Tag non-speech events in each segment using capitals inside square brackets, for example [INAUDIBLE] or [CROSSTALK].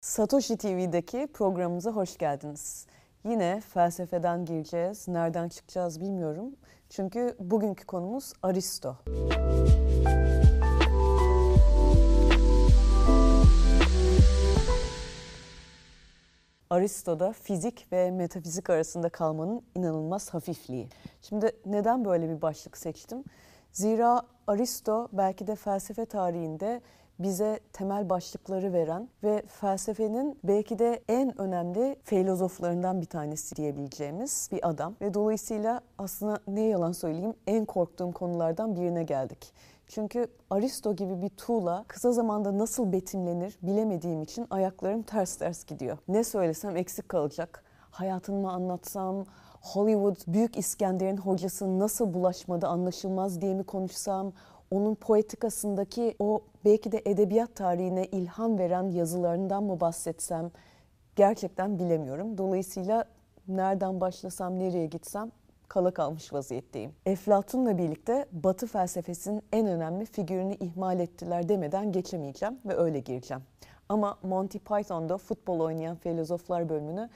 Satoshi TV'deki programımıza hoş geldiniz. Yine felsefeden gireceğiz. Nereden çıkacağız bilmiyorum. Çünkü bugünkü konumuz Aristo. Aristo'da fizik ve metafizik arasında kalmanın inanılmaz hafifliği. Şimdi neden böyle bir başlık seçtim? Zira Aristo belki de felsefe tarihinde bize temel başlıkları veren ve felsefenin belki de en önemli filozoflarından bir tanesi diyebileceğimiz bir adam. Ve dolayısıyla aslında ne yalan söyleyeyim en korktuğum konulardan birine geldik. Çünkü Aristo gibi bir tuğla kısa zamanda nasıl betimlenir bilemediğim için ayaklarım ters ters gidiyor. Ne söylesem eksik kalacak. Hayatını mı anlatsam, Hollywood Büyük İskender'in hocası nasıl bulaşmadı anlaşılmaz diye mi konuşsam, onun poetikasındaki o belki de edebiyat tarihine ilham veren yazılarından mı bahsetsem gerçekten bilemiyorum. Dolayısıyla nereden başlasam, nereye gitsem kala kalmış vaziyetteyim. Eflatun'la birlikte Batı felsefesinin en önemli figürünü ihmal ettiler demeden geçemeyeceğim ve öyle gireceğim. Ama Monty Python'da futbol oynayan filozoflar bölümünü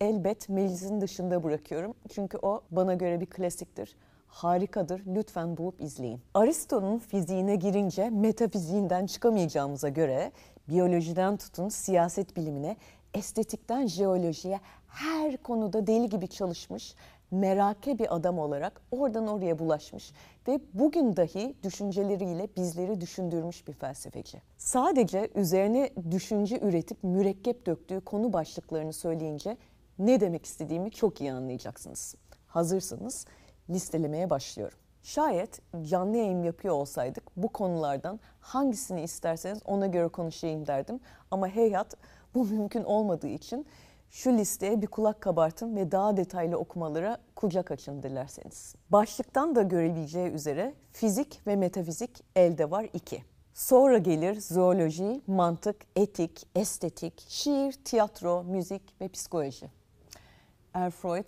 elbet meclisin dışında bırakıyorum. Çünkü o bana göre bir klasiktir harikadır. Lütfen bulup izleyin. Aristo'nun fiziğine girince metafiziğinden çıkamayacağımıza göre biyolojiden tutun siyaset bilimine, estetikten jeolojiye her konuda deli gibi çalışmış, merake bir adam olarak oradan oraya bulaşmış ve bugün dahi düşünceleriyle bizleri düşündürmüş bir felsefeci. Sadece üzerine düşünce üretip mürekkep döktüğü konu başlıklarını söyleyince ne demek istediğimi çok iyi anlayacaksınız. Hazırsanız listelemeye başlıyorum. Şayet canlı yayın yapıyor olsaydık bu konulardan hangisini isterseniz ona göre konuşayım derdim. Ama heyhat bu [LAUGHS] mümkün olmadığı için şu listeye bir kulak kabartın ve daha detaylı okumalara kucak açın dilerseniz. Başlıktan da görebileceği üzere fizik ve metafizik elde var iki. Sonra gelir zooloji, mantık, etik, estetik, şiir, tiyatro, müzik ve psikoloji. Er Freud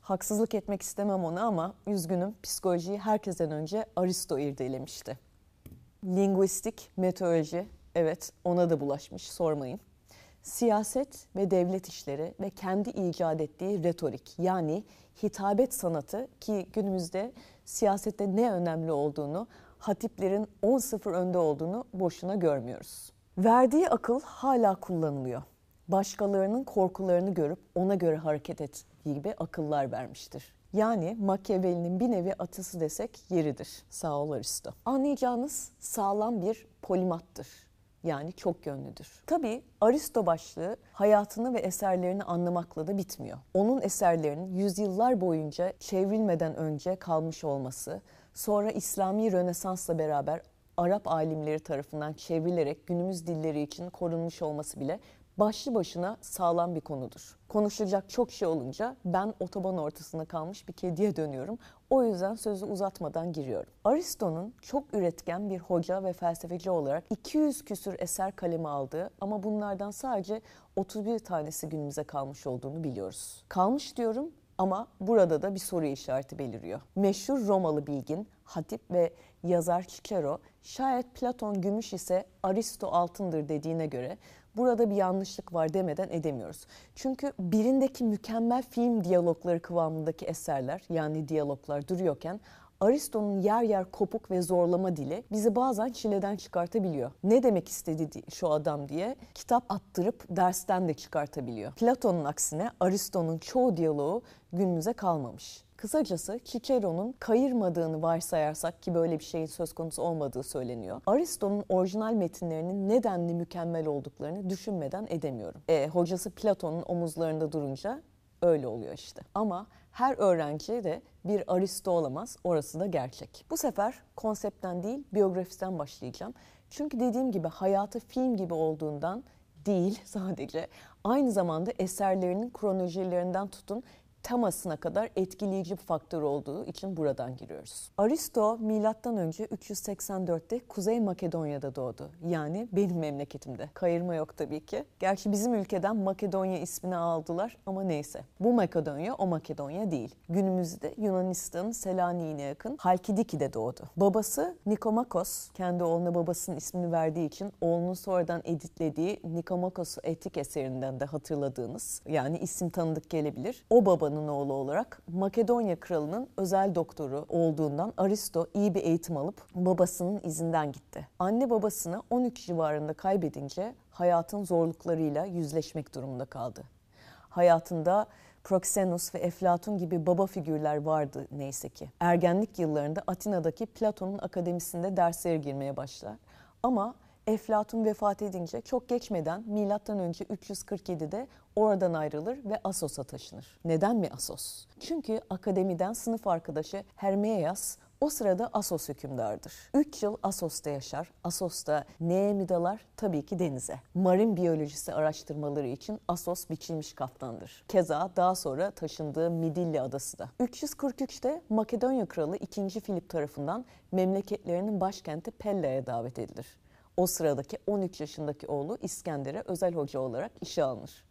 Haksızlık etmek istemem ona ama üzgünüm psikolojiyi herkesten önce Aristo irdelemişti. Linguistik, meteoroloji, evet ona da bulaşmış sormayın. Siyaset ve devlet işleri ve kendi icat ettiği retorik yani hitabet sanatı ki günümüzde siyasette ne önemli olduğunu, hatiplerin 10-0 önde olduğunu boşuna görmüyoruz. Verdiği akıl hala kullanılıyor. Başkalarının korkularını görüp ona göre hareket et gibi akıllar vermiştir. Yani Machiavelli'nin bir nevi atısı desek yeridir. Sağ ol Aristo. Anlayacağınız sağlam bir polimattır. Yani çok yönlüdür. Tabii Aristo başlığı hayatını ve eserlerini anlamakla da bitmiyor. Onun eserlerinin yüzyıllar boyunca çevrilmeden önce kalmış olması, sonra İslami Rönesans'la beraber Arap alimleri tarafından çevrilerek günümüz dilleri için korunmuş olması bile başlı başına sağlam bir konudur. Konuşacak çok şey olunca ben otoban ortasında kalmış bir kediye dönüyorum. O yüzden sözü uzatmadan giriyorum. Aristo'nun çok üretken bir hoca ve felsefeci olarak 200 küsür eser kaleme aldığı ama bunlardan sadece 31 tanesi günümüze kalmış olduğunu biliyoruz. Kalmış diyorum ama burada da bir soru işareti beliriyor. Meşhur Romalı bilgin, hatip ve yazar Cicero şayet Platon gümüş ise Aristo altındır dediğine göre burada bir yanlışlık var demeden edemiyoruz. Çünkü birindeki mükemmel film diyalogları kıvamındaki eserler yani diyaloglar duruyorken Aristo'nun yer yer kopuk ve zorlama dili bizi bazen çileden çıkartabiliyor. Ne demek istedi şu adam diye kitap attırıp dersten de çıkartabiliyor. Platon'un aksine Aristo'nun çoğu diyaloğu günümüze kalmamış. Kısacası Cicero'nun kayırmadığını varsayarsak ki böyle bir şeyin söz konusu olmadığı söyleniyor. Aristo'nun orijinal metinlerinin nedenli mükemmel olduklarını düşünmeden edemiyorum. E, hocası Platon'un omuzlarında durunca öyle oluyor işte. Ama her öğrenci de bir Aristo olamaz, orası da gerçek. Bu sefer konseptten değil, biyografisten başlayacağım. Çünkü dediğim gibi hayatı film gibi olduğundan değil [LAUGHS] sadece, aynı zamanda eserlerinin kronolojilerinden tutun temasına kadar etkileyici bir faktör olduğu için buradan giriyoruz. Aristo milattan önce 384'te Kuzey Makedonya'da doğdu. Yani benim memleketimde. Kayırma yok tabii ki. Gerçi bizim ülkeden Makedonya ismini aldılar ama neyse. Bu Makedonya o Makedonya değil. Günümüzde Yunanistan'ın Selanik'ine yakın Halkidiki'de doğdu. Babası Nikomakos, kendi oğluna babasının ismini verdiği için oğlunun sonradan editlediği Nikomakos etik eserinden de hatırladığınız yani isim tanıdık gelebilir. O babanın oğlu olarak Makedonya kralının özel doktoru olduğundan Aristo iyi bir eğitim alıp babasının izinden gitti. Anne babasını 13 civarında kaybedince hayatın zorluklarıyla yüzleşmek durumunda kaldı. Hayatında Proxenus ve Eflatun gibi baba figürler vardı neyse ki. Ergenlik yıllarında Atina'daki Platon'un akademisinde derslere girmeye başlar. Ama Eflatun vefat edince çok geçmeden milattan önce 347'de oradan ayrılır ve Asos'a taşınır. Neden mi Asos? Çünkü akademiden sınıf arkadaşı Hermeias o sırada Asos hükümdardır. 3 yıl Asos'ta yaşar. Asos'ta neye mi dalar? Tabii ki denize. Marin biyolojisi araştırmaları için Asos biçilmiş kaftandır. Keza daha sonra taşındığı Midilli adası da. 343'te Makedonya kralı 2. Filip tarafından memleketlerinin başkenti Pelle'ye davet edilir. O sıradaki 13 yaşındaki oğlu İskender'e özel hoca olarak işe alınır.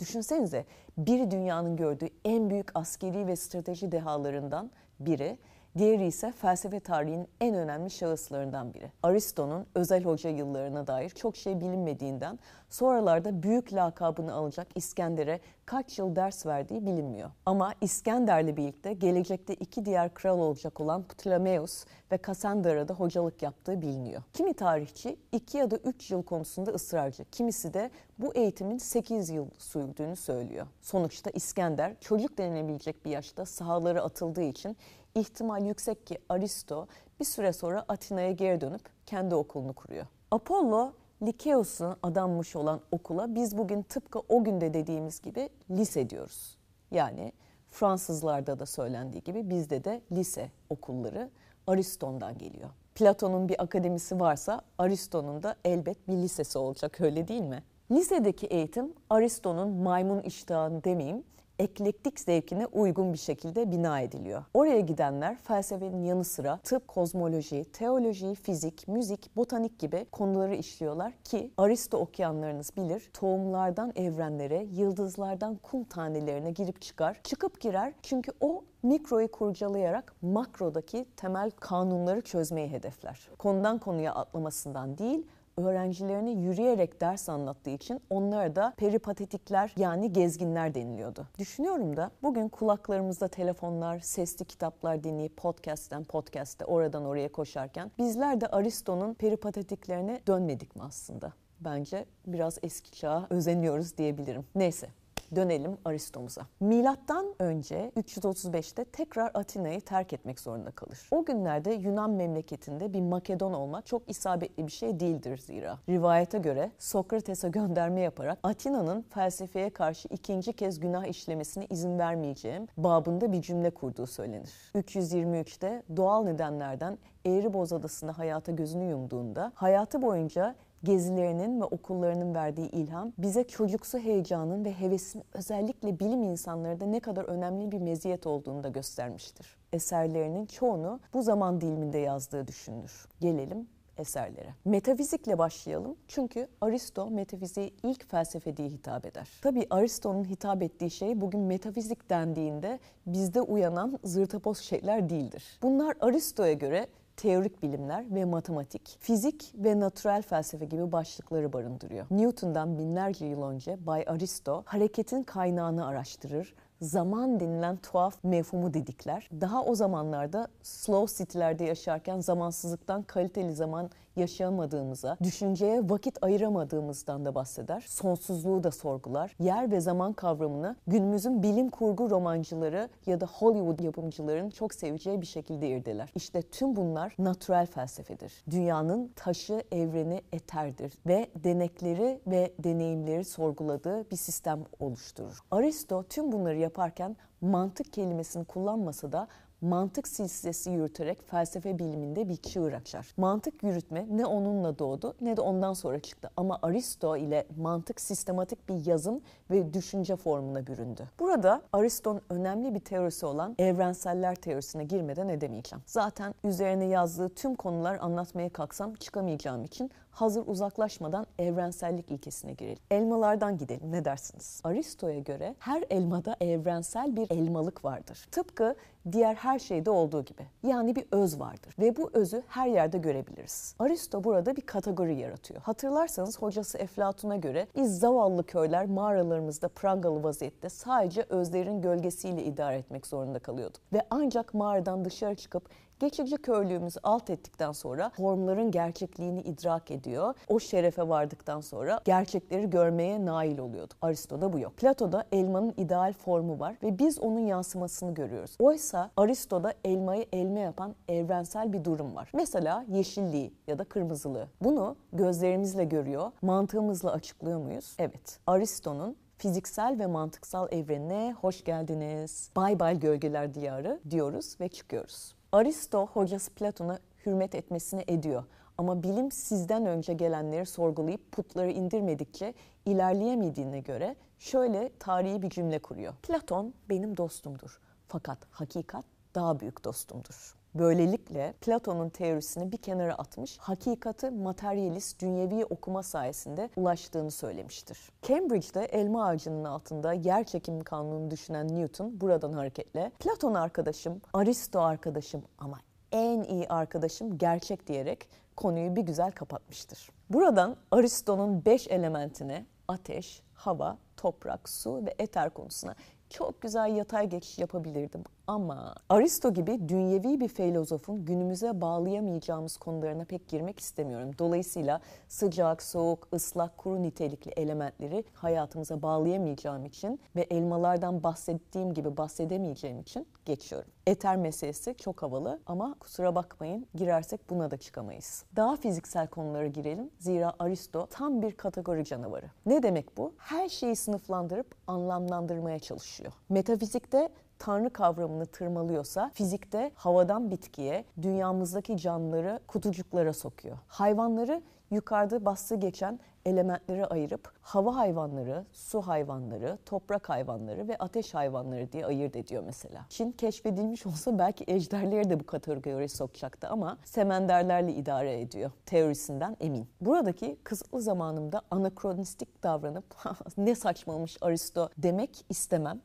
Düşünsenize bir dünyanın gördüğü en büyük askeri ve strateji dehalarından biri Diğeri ise felsefe tarihinin en önemli şahıslarından biri. Aristo'nun özel hoca yıllarına dair çok şey bilinmediğinden sonralarda büyük lakabını alacak İskender'e kaç yıl ders verdiği bilinmiyor. Ama İskender'le birlikte gelecekte iki diğer kral olacak olan Ptolemeus ve Kassandra'da hocalık yaptığı biliniyor. Kimi tarihçi 2 ya da 3 yıl konusunda ısrarcı, kimisi de bu eğitimin 8 yıl sürdüğünü söylüyor. Sonuçta İskender çocuk denilebilecek bir yaşta sahalara atıldığı için ihtimal yüksek ki Aristo bir süre sonra Atina'ya geri dönüp kendi okulunu kuruyor. Apollo Likeos'un adanmış olan okula biz bugün tıpkı o günde dediğimiz gibi lise diyoruz. Yani Fransızlarda da söylendiği gibi bizde de lise okulları Ariston'dan geliyor. Platon'un bir akademisi varsa Aristo'nun da elbet bir lisesi olacak öyle değil mi? Lisedeki eğitim Aristo'nun maymun iştahını demeyeyim eklektik zevkine uygun bir şekilde bina ediliyor. Oraya gidenler felsefenin yanı sıra tıp, kozmoloji, teoloji, fizik, müzik, botanik gibi konuları işliyorlar ki Aristo okuyanlarınız bilir tohumlardan evrenlere, yıldızlardan kum tanelerine girip çıkar. Çıkıp girer çünkü o mikroyu kurcalayarak makrodaki temel kanunları çözmeyi hedefler. Konudan konuya atlamasından değil, öğrencilerine yürüyerek ders anlattığı için onlara da peripatetikler yani gezginler deniliyordu. Düşünüyorum da bugün kulaklarımızda telefonlar, sesli kitaplar dinleyip podcast'ten podcast'te oradan oraya koşarken bizler de Aristo'nun peripatetiklerine dönmedik mi aslında? Bence biraz eski çağa özeniyoruz diyebilirim. Neyse Dönelim Aristo'muza. Milattan önce 335'te tekrar Atina'yı terk etmek zorunda kalır. O günlerde Yunan memleketinde bir Makedon olma çok isabetli bir şey değildir zira. Rivayete göre Sokrates'e gönderme yaparak Atina'nın felsefeye karşı ikinci kez günah işlemesine izin vermeyeceğim babında bir cümle kurduğu söylenir. 323'te doğal nedenlerden Eğriboz Adası'nda hayata gözünü yumduğunda hayatı boyunca gezilerinin ve okullarının verdiği ilham bize çocuksu heyecanın ve hevesin özellikle bilim insanlarında ne kadar önemli bir meziyet olduğunu da göstermiştir. Eserlerinin çoğunu bu zaman diliminde yazdığı düşünülür. Gelelim eserlere. Metafizikle başlayalım çünkü Aristo metafiziği ilk felsefe diye hitap eder. Tabi Aristo'nun hitap ettiği şey bugün metafizik dendiğinde bizde uyanan zırtapoz şeyler değildir. Bunlar Aristo'ya göre teorik bilimler ve matematik, fizik ve natürel felsefe gibi başlıkları barındırıyor. Newton'dan binlerce yıl önce Bay Aristo hareketin kaynağını araştırır, zaman denilen tuhaf mefhumu dedikler. Daha o zamanlarda slow city'lerde yaşarken zamansızlıktan kaliteli zaman yaşayamadığımıza, düşünceye vakit ayıramadığımızdan da bahseder. Sonsuzluğu da sorgular. Yer ve zaman kavramını günümüzün bilim kurgu romancıları ya da Hollywood yapımcıların çok seveceği bir şekilde irdeler. İşte tüm bunlar natürel felsefedir. Dünyanın taşı, evreni eterdir ve denekleri ve deneyimleri sorguladığı bir sistem oluşturur. Aristo tüm bunları yaparken mantık kelimesini kullanmasa da mantık silsilesi yürüterek felsefe biliminde bir çığır açar. Mantık yürütme ne onunla doğdu ne de ondan sonra çıktı. Ama Aristo ile mantık sistematik bir yazım ve düşünce formuna büründü. Burada Aristo'nun önemli bir teorisi olan evrenseller teorisine girmeden edemeyeceğim. Zaten üzerine yazdığı tüm konular anlatmaya kalksam çıkamayacağım için hazır uzaklaşmadan evrensellik ilkesine girelim. Elmalardan gidelim ne dersiniz? Aristo'ya göre her elmada evrensel bir elmalık vardır. Tıpkı diğer her şeyde olduğu gibi. Yani bir öz vardır ve bu özü her yerde görebiliriz. Aristo burada bir kategori yaratıyor. Hatırlarsanız hocası Eflatun'a göre biz zavallı köyler mağaralarımızda prangalı vaziyette sadece özlerin gölgesiyle idare etmek zorunda kalıyorduk. Ve ancak mağaradan dışarı çıkıp Geçici köylüğümüzü alt ettikten sonra formların gerçekliğini idrak ediyor. O şerefe vardıktan sonra gerçekleri görmeye nail oluyordu. Aristo'da bu yok. Plato'da elmanın ideal formu var ve biz onun yansımasını görüyoruz. Oysa Aristo'da elmayı elme yapan evrensel bir durum var. Mesela yeşilliği ya da kırmızılığı. Bunu gözlerimizle görüyor, mantığımızla açıklıyor muyuz? Evet. Aristo'nun fiziksel ve mantıksal evrenine hoş geldiniz. Bay bay gölgeler diyarı diyoruz ve çıkıyoruz. Aristo hocası Platon'a hürmet etmesini ediyor. Ama bilim sizden önce gelenleri sorgulayıp putları indirmedikçe ilerleyemediğine göre şöyle tarihi bir cümle kuruyor. Platon benim dostumdur fakat hakikat daha büyük dostumdur. Böylelikle Platon'un teorisini bir kenara atmış, hakikati materyalist dünyevi okuma sayesinde ulaştığını söylemiştir. Cambridge'de elma ağacının altında yer çekimi kanununu düşünen Newton buradan hareketle Platon arkadaşım, Aristo arkadaşım ama en iyi arkadaşım gerçek diyerek konuyu bir güzel kapatmıştır. Buradan Aristo'nun beş elementine ateş, hava, toprak, su ve eter konusuna çok güzel yatay geçiş yapabilirdim ama Aristo gibi dünyevi bir filozofun günümüze bağlayamayacağımız konularına pek girmek istemiyorum. Dolayısıyla sıcak, soğuk, ıslak, kuru nitelikli elementleri hayatımıza bağlayamayacağım için ve elmalardan bahsettiğim gibi bahsedemeyeceğim için geçiyorum. Eter meselesi çok havalı ama kusura bakmayın girersek buna da çıkamayız. Daha fiziksel konulara girelim. Zira Aristo tam bir kategori canavarı. Ne demek bu? Her şeyi sınıflandırıp anlamlandırmaya çalışıyor. Metafizikte tanrı kavramını tırmalıyorsa fizikte havadan bitkiye, dünyamızdaki canlıları kutucuklara sokuyor. Hayvanları yukarıda bastı geçen elementlere ayırıp hava hayvanları, su hayvanları, toprak hayvanları ve ateş hayvanları diye ayırt ediyor mesela. Çin keşfedilmiş [LAUGHS] olsa belki ejderleri de bu kategoriye sokacaktı ama semenderlerle idare ediyor. Teorisinden emin. Buradaki kısıtlı zamanımda anakronistik davranıp [LAUGHS] ne saçmamış Aristo demek istemem.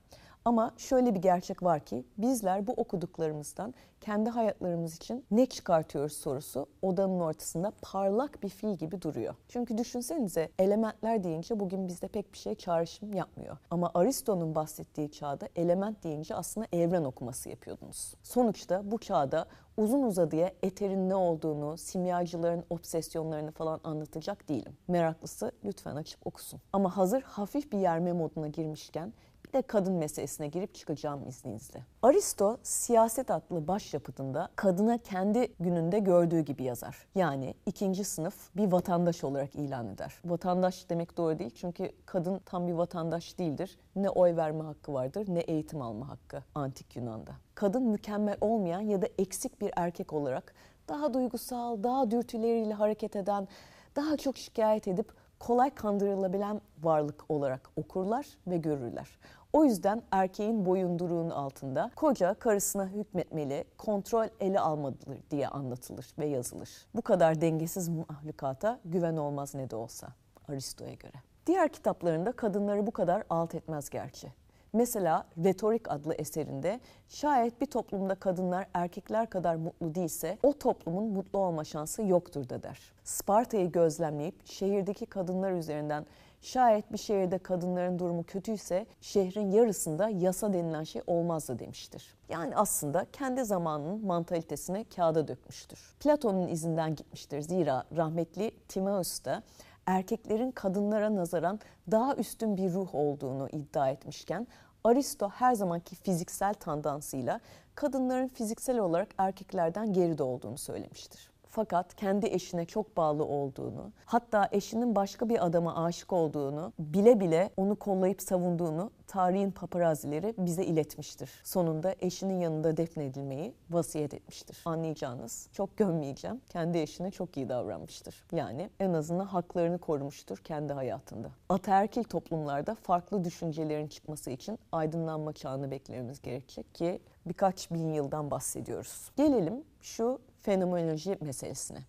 Ama şöyle bir gerçek var ki bizler bu okuduklarımızdan kendi hayatlarımız için ne çıkartıyoruz sorusu odanın ortasında parlak bir fil gibi duruyor. Çünkü düşünsenize elementler deyince bugün bizde pek bir şey çağrışım yapmıyor. Ama Aristo'nun bahsettiği çağda element deyince aslında evren okuması yapıyordunuz. Sonuçta bu çağda uzun uzadıya eterin ne olduğunu, simyacıların obsesyonlarını falan anlatacak değilim. Meraklısı lütfen açıp okusun. Ama hazır hafif bir yerme moduna girmişken de kadın meselesine girip çıkacağım izninizle. Aristo siyaset adlı başyapıtında kadına kendi gününde gördüğü gibi yazar. Yani ikinci sınıf bir vatandaş olarak ilan eder. Vatandaş demek doğru değil çünkü kadın tam bir vatandaş değildir. Ne oy verme hakkı vardır ne eğitim alma hakkı antik Yunan'da. Kadın mükemmel olmayan ya da eksik bir erkek olarak daha duygusal, daha dürtüleriyle hareket eden, daha çok şikayet edip kolay kandırılabilen varlık olarak okurlar ve görürler. O yüzden erkeğin boyunduruğunun altında koca karısına hükmetmeli, kontrol ele almalıdır diye anlatılır ve yazılır. Bu kadar dengesiz mahlukata güven olmaz ne de olsa Aristo'ya göre. Diğer kitaplarında kadınları bu kadar alt etmez gerçi. Mesela Retorik adlı eserinde şayet bir toplumda kadınlar erkekler kadar mutlu değilse o toplumun mutlu olma şansı yoktur da der. Sparta'yı gözlemleyip şehirdeki kadınlar üzerinden Şayet bir şehirde kadınların durumu kötüyse şehrin yarısında yasa denilen şey olmazdı demiştir. Yani aslında kendi zamanının mantalitesini kağıda dökmüştür. Platon'un izinden gitmiştir. Zira rahmetli Timaeus da erkeklerin kadınlara nazaran daha üstün bir ruh olduğunu iddia etmişken Aristo her zamanki fiziksel tandansıyla kadınların fiziksel olarak erkeklerden geride olduğunu söylemiştir. Fakat kendi eşine çok bağlı olduğunu, hatta eşinin başka bir adama aşık olduğunu, bile bile onu kollayıp savunduğunu tarihin paparazileri bize iletmiştir. Sonunda eşinin yanında defnedilmeyi vasiyet etmiştir. Anlayacağınız çok gömmeyeceğim. Kendi eşine çok iyi davranmıştır. Yani en azından haklarını korumuştur kendi hayatında. Ataerkil toplumlarda farklı düşüncelerin çıkması için aydınlanma çağını beklememiz gerekecek ki birkaç bin yıldan bahsediyoruz. Gelelim şu fenomenoloji meselesine.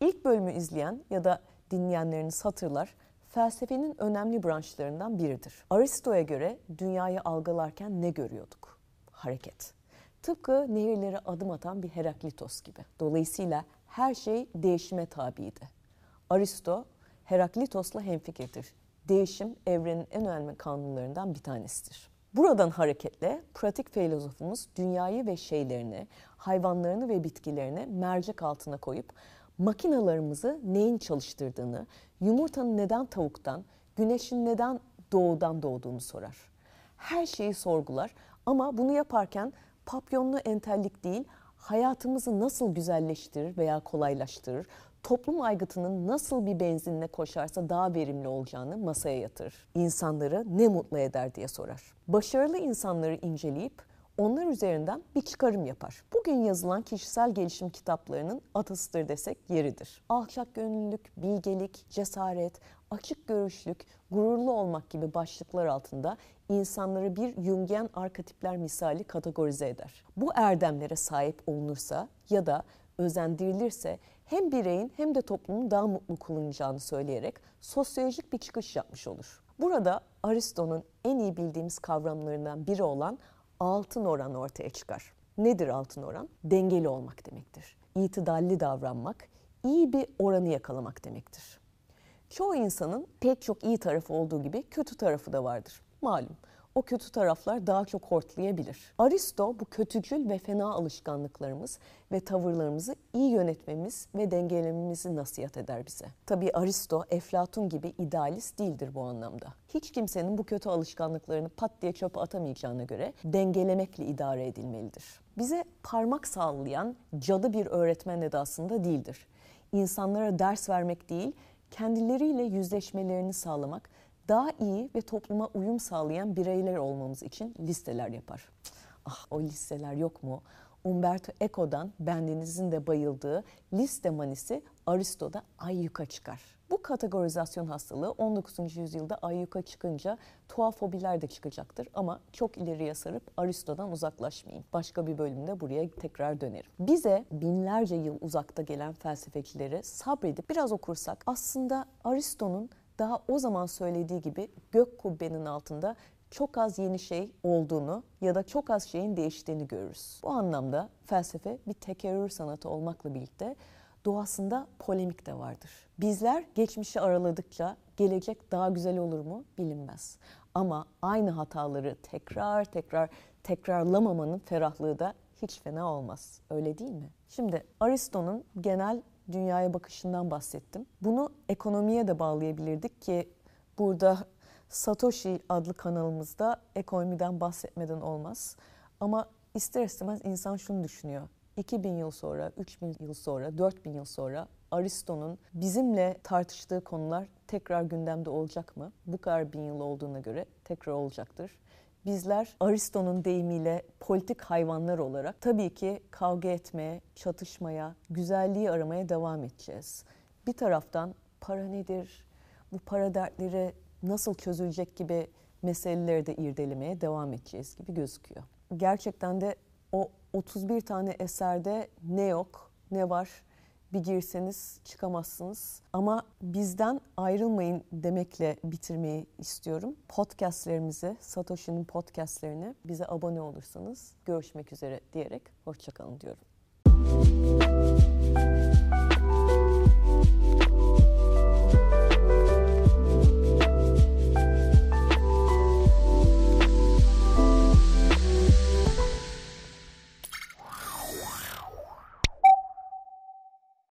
İlk bölümü izleyen ya da dinleyenleriniz hatırlar felsefenin önemli branşlarından biridir. Aristo'ya göre dünyayı algılarken ne görüyorduk? Hareket. Tıpkı nehirlere adım atan bir Heraklitos gibi. Dolayısıyla her şey değişime tabiydi. Aristo, Heraklitos'la hemfikirdir. Değişim evrenin en önemli kanunlarından bir tanesidir. Buradan hareketle pratik filozofumuz dünyayı ve şeylerini, hayvanlarını ve bitkilerini mercek altına koyup makinalarımızı neyin çalıştırdığını, yumurtanın neden tavuktan, güneşin neden doğudan doğduğunu sorar. Her şeyi sorgular ama bunu yaparken papyonlu entellik değil, hayatımızı nasıl güzelleştirir veya kolaylaştırır, toplum aygıtının nasıl bir benzinle koşarsa daha verimli olacağını masaya yatırır. İnsanları ne mutlu eder diye sorar. Başarılı insanları inceleyip onlar üzerinden bir çıkarım yapar. Bugün yazılan kişisel gelişim kitaplarının atasıdır desek yeridir. Alçak gönüllülük, bilgelik, cesaret, açık görüşlük, gururlu olmak gibi başlıklar altında insanları bir Jungian arketipler misali kategorize eder. Bu erdemlere sahip olunursa ya da özendirilirse hem bireyin hem de toplumun daha mutlu kılınacağını söyleyerek sosyolojik bir çıkış yapmış olur. Burada Aristo'nun en iyi bildiğimiz kavramlarından biri olan altın oran ortaya çıkar. Nedir altın oran? Dengeli olmak demektir. İtidalli davranmak, iyi bir oranı yakalamak demektir. Çoğu insanın pek çok iyi tarafı olduğu gibi kötü tarafı da vardır. Malum o kötü taraflar daha çok hortlayabilir. Aristo bu kötücül ve fena alışkanlıklarımız ve tavırlarımızı iyi yönetmemiz ve dengelememizi nasihat eder bize. Tabi Aristo, Eflatun gibi idealist değildir bu anlamda. Hiç kimsenin bu kötü alışkanlıklarını pat diye çöpe atamayacağına göre dengelemekle idare edilmelidir. Bize parmak sallayan cadı bir öğretmen edasında değildir. İnsanlara ders vermek değil, kendileriyle yüzleşmelerini sağlamak daha iyi ve topluma uyum sağlayan bireyler olmamız için listeler yapar. Ah o listeler yok mu? Umberto Eco'dan bendenizin de bayıldığı liste manisi Aristo'da ayyuka çıkar. Bu kategorizasyon hastalığı 19. yüzyılda ayyuka çıkınca tuhaf fobiler de çıkacaktır ama çok ileriye sarıp Aristo'dan uzaklaşmayayım. Başka bir bölümde buraya tekrar dönerim. Bize binlerce yıl uzakta gelen felsefecileri sabredip biraz okursak aslında Aristo'nun daha o zaman söylediği gibi gök kubbenin altında çok az yeni şey olduğunu ya da çok az şeyin değiştiğini görürüz. Bu anlamda felsefe bir tekerrür sanatı olmakla birlikte doğasında polemik de vardır. Bizler geçmişi araladıkça gelecek daha güzel olur mu bilinmez. Ama aynı hataları tekrar tekrar tekrarlamamanın ferahlığı da hiç fena olmaz. Öyle değil mi? Şimdi Aristo'nun genel dünyaya bakışından bahsettim. Bunu ekonomiye de bağlayabilirdik ki burada Satoshi adlı kanalımızda ekonomiden bahsetmeden olmaz. Ama ister istemez insan şunu düşünüyor. 2000 yıl sonra, 3000 yıl sonra, 4000 yıl sonra Aristo'nun bizimle tartıştığı konular tekrar gündemde olacak mı? Bu kadar bin yıl olduğuna göre tekrar olacaktır. Bizler Aristo'nun deyimiyle politik hayvanlar olarak tabii ki kavga etmeye, çatışmaya, güzelliği aramaya devam edeceğiz. Bir taraftan para nedir, bu para dertleri nasıl çözülecek gibi meseleleri de irdelemeye devam edeceğiz gibi gözüküyor. Gerçekten de o 31 tane eserde ne yok, ne var bir girseniz çıkamazsınız. Ama bizden ayrılmayın demekle bitirmeyi istiyorum. Podcastlerimizi, Satoshi'nin podcastlerini bize abone olursanız görüşmek üzere diyerek hoşçakalın diyorum. Müzik